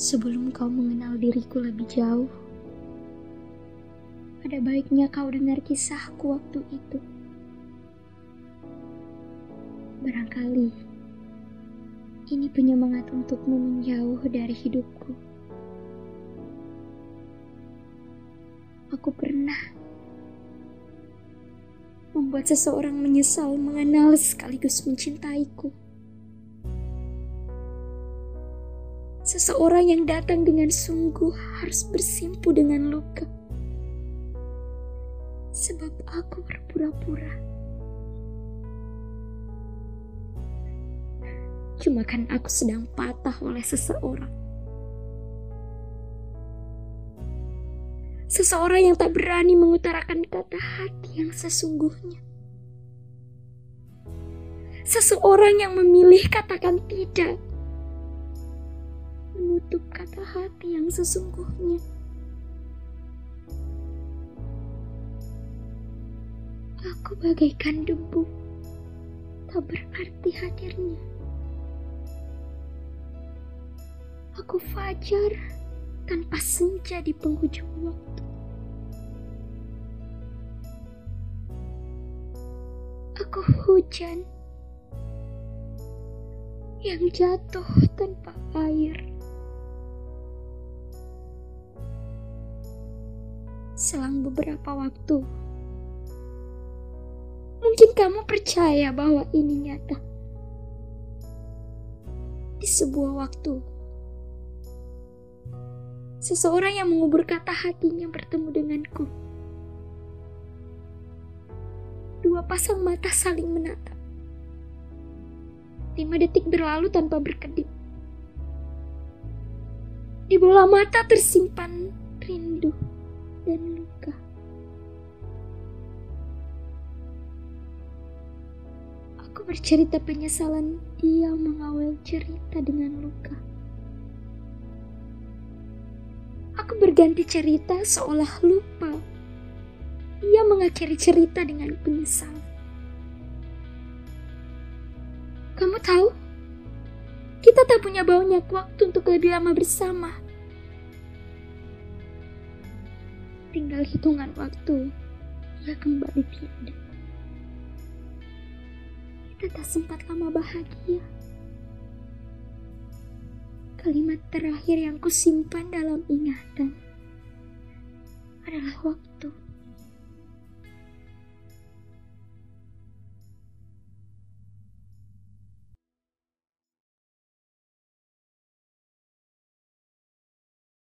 Sebelum kau mengenal diriku lebih jauh, ada baiknya kau dengar kisahku waktu itu. Barangkali ini penyemangat untukmu menjauh dari hidupku. Aku pernah membuat seseorang menyesal mengenal sekaligus mencintaiku. Seseorang yang datang dengan sungguh harus bersimpu dengan luka. Sebab aku berpura-pura. Cuma kan aku sedang patah oleh seseorang. Seseorang yang tak berani mengutarakan kata hati yang sesungguhnya. Seseorang yang memilih katakan tidak menutup kata hati yang sesungguhnya. Aku bagaikan debu, tak berarti hadirnya. Aku fajar tanpa senja di penghujung waktu. Aku hujan yang jatuh tanpa air. Selang beberapa waktu. Mungkin kamu percaya bahwa ini nyata. Di sebuah waktu, seseorang yang mengubur kata hatinya bertemu denganku. Dua pasang mata saling menatap. Lima detik berlalu tanpa berkedip. Di bola mata tersimpan rindu dan luka. Aku bercerita penyesalan dia mengawal cerita dengan luka. Aku berganti cerita seolah lupa. Ia mengakhiri cerita dengan penyesalan. Kamu tahu, kita tak punya banyak waktu untuk lebih lama bersama. Tinggal hitungan waktu, ia kembali tiada. Kita tak sempat lama bahagia. Kalimat terakhir yang kusimpan dalam ingatan adalah waktu